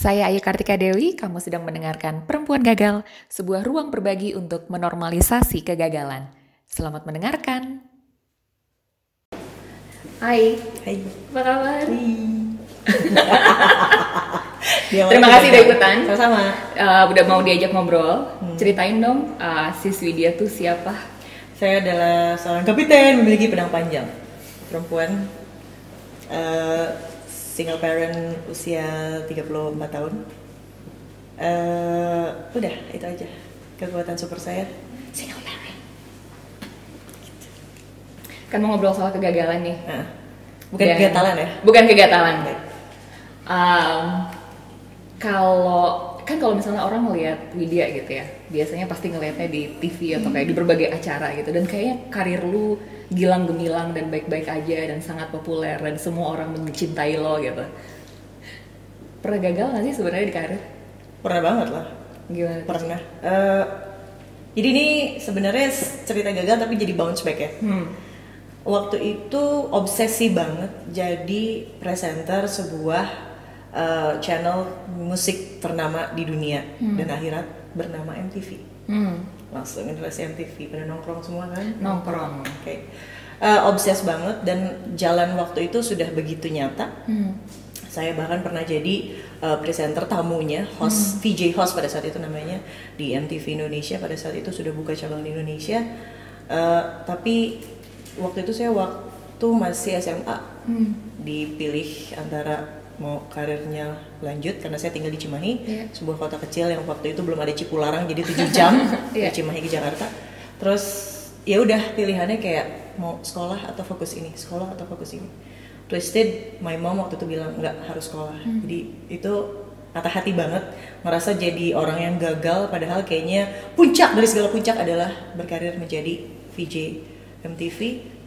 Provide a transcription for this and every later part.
Saya Ayu Kartika Dewi, kamu sedang mendengarkan Perempuan Gagal, sebuah ruang berbagi untuk menormalisasi kegagalan. Selamat mendengarkan. Hai, Hai. apa kabar? Terima kasih udah ikutan. Sama-sama. Uh, udah mau diajak ngobrol. Ceritain dong, uh, siswi dia tuh siapa? Saya adalah seorang kapiten memiliki pedang panjang. Perempuan eh, single parent usia 34 tahun. Eh, udah, itu aja. Kekuatan super saya single parent. Kan mau ngobrol soal kegagalan nih. Nah, bukan Dan- kegatalan ya. Bukan kegatalan. Um, kalau kan kalau misalnya orang ngelihat Widya gitu ya, biasanya pasti ngelihatnya di TV atau kayak di berbagai acara gitu dan kayaknya karir lu gilang gemilang dan baik-baik aja dan sangat populer dan semua orang mencintai lo gitu. Pernah gagal nggak sih sebenarnya di karir? Pernah banget lah. Gimana? Pernah. Eh, jadi ini sebenarnya cerita gagal tapi jadi bounce back ya. Hmm. Waktu itu obsesi banget jadi presenter sebuah uh, channel musik ternama di dunia dan akhirat bernama MTV. Hmm. Langsung generasi MTV pada nongkrong semua kan. Nongkrong. Oke. Uh, obses banget dan jalan waktu itu sudah begitu nyata. Hmm. Saya bahkan pernah jadi uh, presenter tamunya, host VJ host pada saat itu namanya di MTV Indonesia pada saat itu sudah buka cabang di Indonesia. Uh, tapi waktu itu saya waktu masih SMA Hmm. dipilih antara mau karirnya lanjut karena saya tinggal di Cimahi, Iya. sebuah kota kecil yang waktu itu belum ada Cipularang jadi 7 jam Iya. dari Cimahi ke Jakarta. Terus ya udah pilihannya kayak mau sekolah atau fokus ini, sekolah atau fokus ini. Twisted, my mom waktu itu bilang nggak harus sekolah. Jadi itu patah hati banget merasa jadi orang yang gagal padahal kayaknya puncak dari segala puncak adalah berkarir menjadi VJ MTV.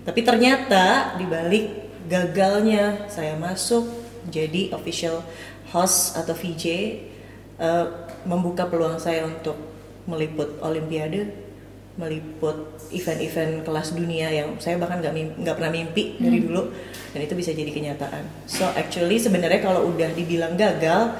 Tapi ternyata di balik gagalnya saya masuk jadi official host atau VJ eh, membuka peluang saya untuk meliput olimpiade meliput event-event kelas dunia yang saya bahkan nggak nggak pernah mimpi dari dulu dan itu bisa jadi kenyataan. So actually sebenarnya kalau udah dibilang gagal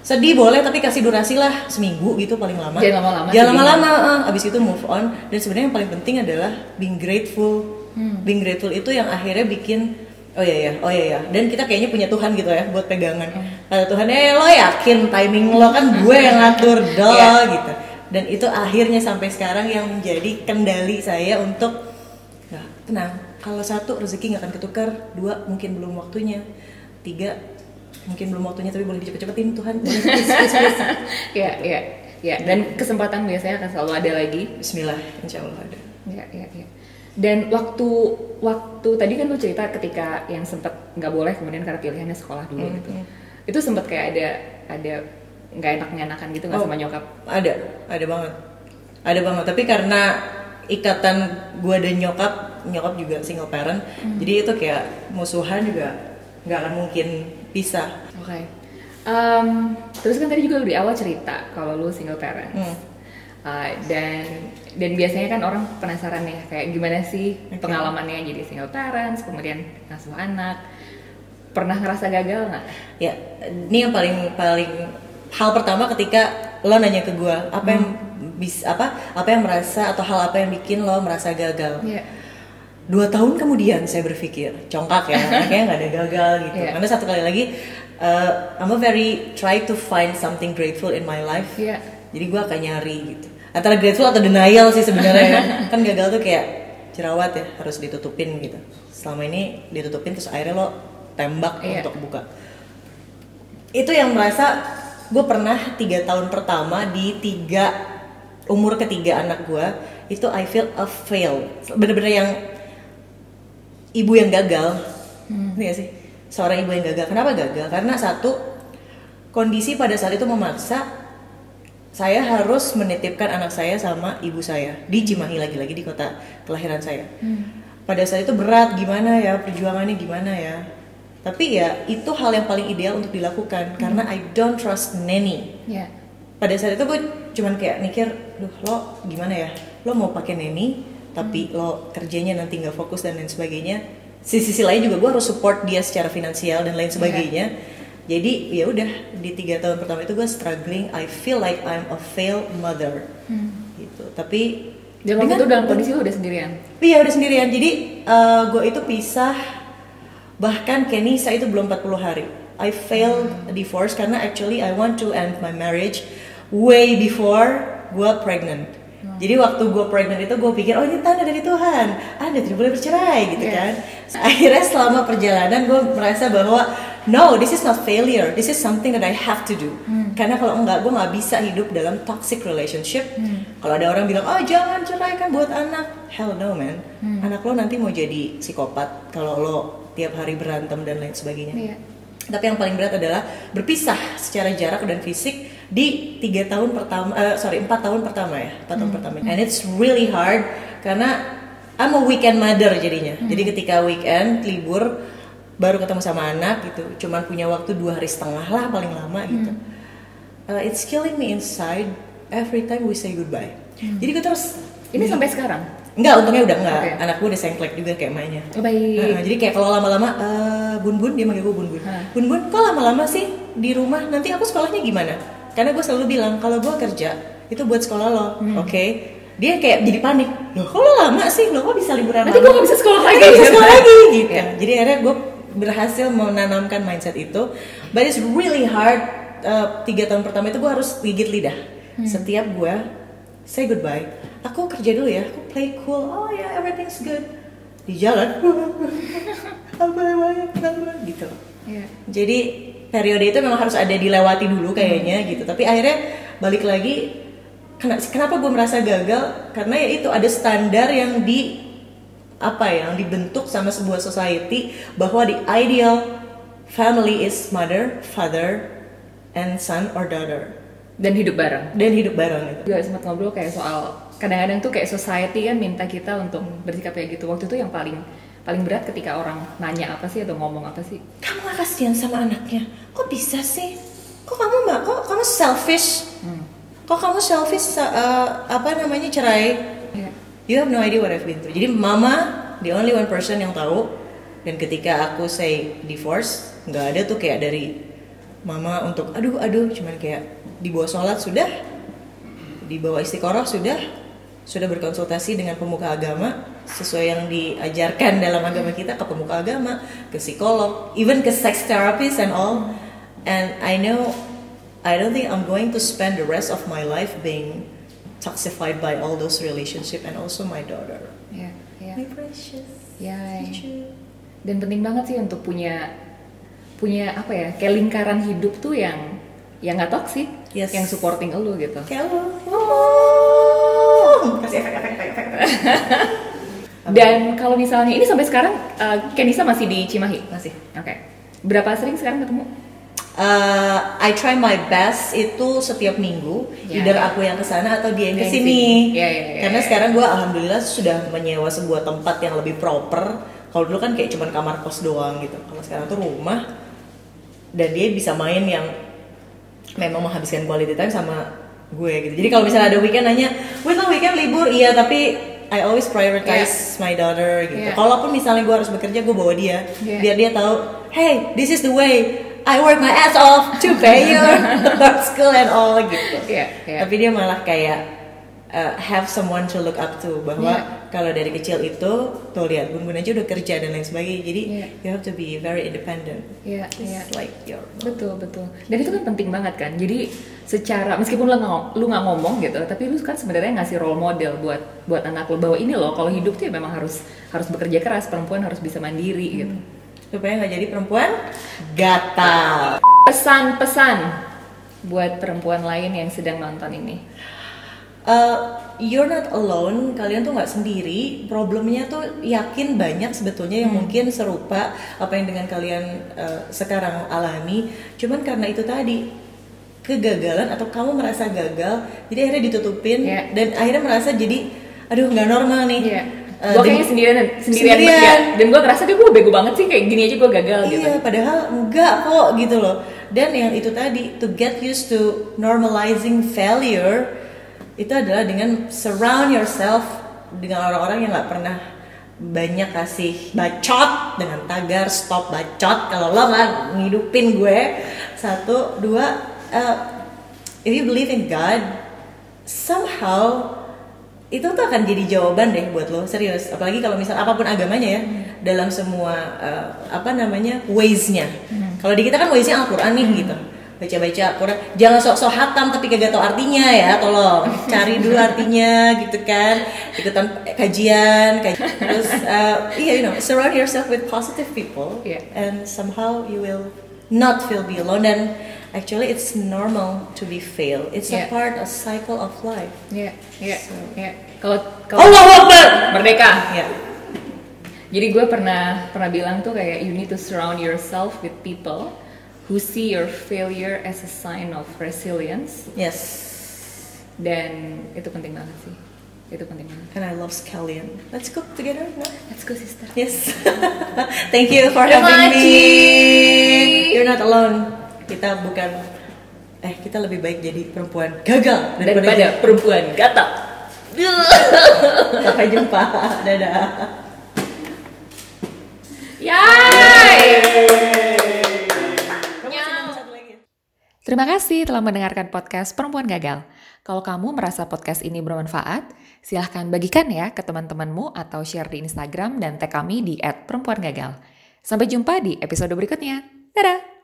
sedih boleh tapi kasih durasi lah seminggu gitu paling lama. Jangan lama-lama Jangan lama-lama. eh. abis itu move on dan sebenarnya yang paling penting adalah being grateful. Being grateful itu yang akhirnya bikin oh iya ya oh iya ya dan kita kayaknya punya Tuhan gitu ya buat pegangan. Kata Tuhan eh lo yakin timing lo kan gue yang ngatur doh Iya. gitu dan itu akhirnya sampai sekarang yang menjadi kendali saya untuk nah, tenang kalau satu rezeki nggak akan ketukar dua mungkin belum waktunya tiga mungkin belum waktunya tapi boleh dicepet-cepetin Tuhan. Ya, ya, ya. Dan kesempatan biasanya akan selalu ada lagi. Bismillah insya Allah ada Ya, ya, ya. Dan waktu waktu tadi kan lu cerita ketika yang sempet nggak boleh kemudian karena pilihannya sekolah dulu Hmm, gitu. hmm. Itu sempet kayak ada ada nggak enak enakan gitu nggak Oh. sama nyokap? ada ada banget ada banget tapi karena ikatan gue dan nyokap nyokap juga single parent jadi itu kayak musuhan juga nggak akan mungkin pisah Oke. Em, terus kan tadi juga lu di awal cerita kalau lu single parent. Hmm. Uh, dan dan biasanya kan orang penasaran ya kayak gimana sih Oke. pengalamannya jadi single parents kemudian ngasuh anak pernah ngerasa gagal nggak? Ya, ini yang paling paling hal pertama ketika lo nanya ke gue apa yang bis apa apa yang merasa atau hal apa yang bikin lo merasa gagal. Iya. Dua tahun kemudian saya berpikir congkak ya, kayaknya nggak ada gagal gitu. Iya. Karena satu kali lagi, uh, I'm a very try to find something grateful in my life. Iya. Jadi gue akan nyari gitu. Antara grateful atau denial sih sebenarnya ya. kan gagal tuh kayak jerawat ya harus ditutupin gitu. Selama ini ditutupin terus akhirnya lo tembak Iya. untuk buka. Itu yang merasa gue pernah tiga tahun pertama di tiga umur ketiga anak gue itu I feel a fail. Bener-bener yang ibu yang gagal. Ngerti gak sih? Seorang ibu yang gagal. Kenapa gagal? Karena satu kondisi pada saat itu memaksa saya harus menitipkan anak saya sama ibu saya di Cimahi lagi-lagi di kota kelahiran saya. Pada saat itu berat gimana ya perjuangannya gimana ya. Tapi ya itu hal yang paling ideal untuk dilakukan karena I don't trust nanny. Iya. Pada saat itu gue cuman kayak mikir, duh lo gimana ya? Lo mau pakai nanny tapi lo kerjanya nanti nggak fokus dan lain sebagainya. Sisi sisi lain juga gue harus support dia secara finansial dan lain sebagainya. Jadi ya udah di tiga tahun pertama itu gue struggling I feel like I'm a failed mother gitu tapi Dan waktu itu dalam kondisi lu udah sendirian. Iya udah sendirian. Jadi eh, gue itu pisah bahkan Kenisa itu belum 40 hari. I failed divorce karena actually I want to end my marriage way before gue pregnant. Jadi waktu gue pregnant itu gue pikir oh ini tanda dari Tuhan, anda tidak boleh bercerai gitu Iya. kan. Akhirnya selama perjalanan gue merasa bahwa no this is not failure, this is something that I have to do. Karena kalau enggak gue nggak bisa hidup dalam toxic relationship. Kalau ada orang bilang oh jangan cerai kan buat anak, hell no man. Anak lo nanti mau jadi psikopat kalau lo tiap hari berantem dan lain sebagainya. Iya. Tapi yang paling berat adalah berpisah secara jarak dan fisik di tiga tahun pertama, eh, sorry empat tahun pertama ya, empat tahun pertama. And it's really hard karena I'm a weekend mother jadinya. Jadi ketika weekend libur baru ketemu sama anak gitu, cuman punya waktu dua hari setengah lah paling lama gitu. Uh, it's killing me inside every time we say goodbye. Jadi gue terus Ini sampai sekarang. Enggak, untungnya udah enggak. Oke. Anak gue udah sengklek juga kayak mainnya. Oh, baik. Nah, jadi kayak kalau lama-lama eh, bun bun dia manggil gue bun bun. Hah. Bun bun kok lama-lama sih di rumah nanti aku sekolahnya gimana? Karena gue selalu bilang kalau gue kerja itu buat sekolah lo, Hmm. oke? Dia kayak jadi panik. Loh, kok lo lama sih? Loh, kok bisa liburan Nanti gue gak bisa sekolah lagi. Nggak bisa sekolah lagi gitu. Iya. Jadi akhirnya gue berhasil menanamkan mindset itu. But it's really hard. eh, tiga tahun pertama itu gue harus gigit lidah. Hmm. Setiap gue say goodbye. Aku kerja dulu ya. Aku play cool. Oh ya, yeah, everything's good. Di jalan. Gitu. Iya. Jadi periode itu memang harus ada dilewati dulu kayaknya gitu. Tapi akhirnya balik lagi. kena- Kenapa gue merasa gagal? Karena ya itu ada standar yang di apa ya, yang dibentuk sama sebuah society bahwa the ideal family is mother, father, and son or daughter Dan hidup bareng. dan hidup bareng gitu. juga sempat ngobrol kayak soal kadang-kadang tuh kayak society kan minta kita untuk bersikap kayak gitu waktu itu yang paling paling berat ketika orang nanya apa sih atau ngomong apa sih Kamu gak kasihan sama anaknya? Kok bisa sih? Kok kamu nggak? Kok kamu selfish? Kok kamu selfish? uh, apa namanya cerai? You have no idea what I've been through. Jadi mama the only one person yang tahu. Dan ketika aku say divorce, nggak ada tuh kayak dari mama untuk aduh aduh, cuman kayak dibawa sholat sudah, dibawa istiqoroh sudah, sudah berkonsultasi dengan pemuka agama sesuai yang diajarkan dalam agama kita ke pemuka agama, ke psikolog, even ke sex therapist and all. And I know I don't think I'm going to spend the rest of my life being toxified by all those relationship and also my daughter. Iya, iya. My precious. Ya, Cucu. dan penting banget sih untuk punya punya apa ya kayak lingkaran hidup tuh yang yang nggak toksik Yes. yang supporting gitu Kayak lo. Oh. Kasih efek efek efek efek. dan kalau misalnya ini sampai sekarang uh, Kenisa masih di Cimahi masih. oke berapa sering sekarang ketemu Uh, I try my best itu setiap minggu, Ya. either aku yang ke sana atau dia yang ke sini. Ya, ya, ya, Karena ya. sekarang gue alhamdulillah sudah menyewa sebuah tempat yang lebih proper. Kalau dulu kan kayak cuman kamar kos doang gitu. Kalau sekarang tuh rumah dan dia bisa main yang memang menghabiskan quality time sama gue gitu. Jadi kalau misalnya ada weekend nanya, "Wait lo weekend libur?" Iya, tapi I always prioritize my daughter gitu. Yeah. Kalaupun misalnya gue harus bekerja, gue bawa dia Yeah. biar dia tahu, "Hey, this is the way I work my ass off to pay your school and all gitu." Iya, iya. Tapi dia malah kayak uh, have someone to look up to bahwa Yeah. kalau dari kecil itu tuh lihat Bun Bun aja udah kerja dan lain sebagainya. Jadi Yeah. you have to be very independent. Iya, Just iya. like your Betul, betul. Dan itu kan penting banget kan. Jadi secara meskipun lu nggak lu nggak ngomong gitu, tapi lu kan sebenarnya ngasih role model buat buat anak lu bahwa ini loh kalau hidup tuh ya memang harus harus bekerja keras, perempuan harus bisa mandiri gitu. Supaya nggak jadi perempuan gatal. Pesan-pesan buat perempuan lain yang sedang nonton ini. Uh, you're not alone, kalian tuh nggak sendiri. Problemnya tuh yakin banyak sebetulnya yang mungkin serupa apa yang dengan kalian uh, sekarang alami. Cuman karena itu tadi kegagalan atau kamu merasa gagal, jadi akhirnya ditutupin Iya. dan akhirnya merasa jadi, aduh nggak normal nih. Iya. Uh, gue dan- kayaknya sendirian sendirian, Sendirian. ya. dan gue ngerasa dia gue bego banget sih kayak gini aja gue gagal gitu. Iya, padahal enggak kok gitu loh. Dan yang itu tadi to get used to normalizing failure itu adalah dengan surround yourself dengan orang-orang yang nggak pernah banyak kasih bacot dengan tagar stop bacot kalau lo nggak ngidupin gue satu dua uh, if you believe in God somehow itu tuh akan jadi jawaban deh buat lo serius apalagi kalau misal apa pun agamanya ya hmm. dalam semua uh, apa namanya ways-nya hmm. kalau di kita kan ways-nya Al-Quran nih hmm. gitu baca-baca Quran jangan sok-sok hatam tapi kagak tau artinya ya tolong cari dulu artinya gitu kan ikutan kajian, kajian. terus uh, iya you know surround yourself with positive people yeah. and somehow you will not feel be alone dan actually it's normal to be fail. It's yeah. a part a cycle of life. Iya, iya, iya. Kalau kalau Allah Akbar merdeka. Ya. Yeah. Jadi gue pernah pernah bilang tuh kayak you need to surround yourself with people who see your failure as a sign of resilience. Yes. Dan itu penting banget sih. Itu penting banget. And I love scallion. Let's cook together, no? Let's go, sister. Yes. Thank you for having me. You're not alone kita bukan eh kita lebih baik jadi perempuan gagal daripada, daripada perempuan gatal. Sampai jumpa. Dadah. Terima kasih telah mendengarkan podcast Perempuan Gagal. Kalau kamu merasa podcast ini bermanfaat, silahkan bagikan ya ke teman-temanmu atau share di Instagram dan tag kami di @perempuangagal. Sampai jumpa di episode berikutnya. Dadah!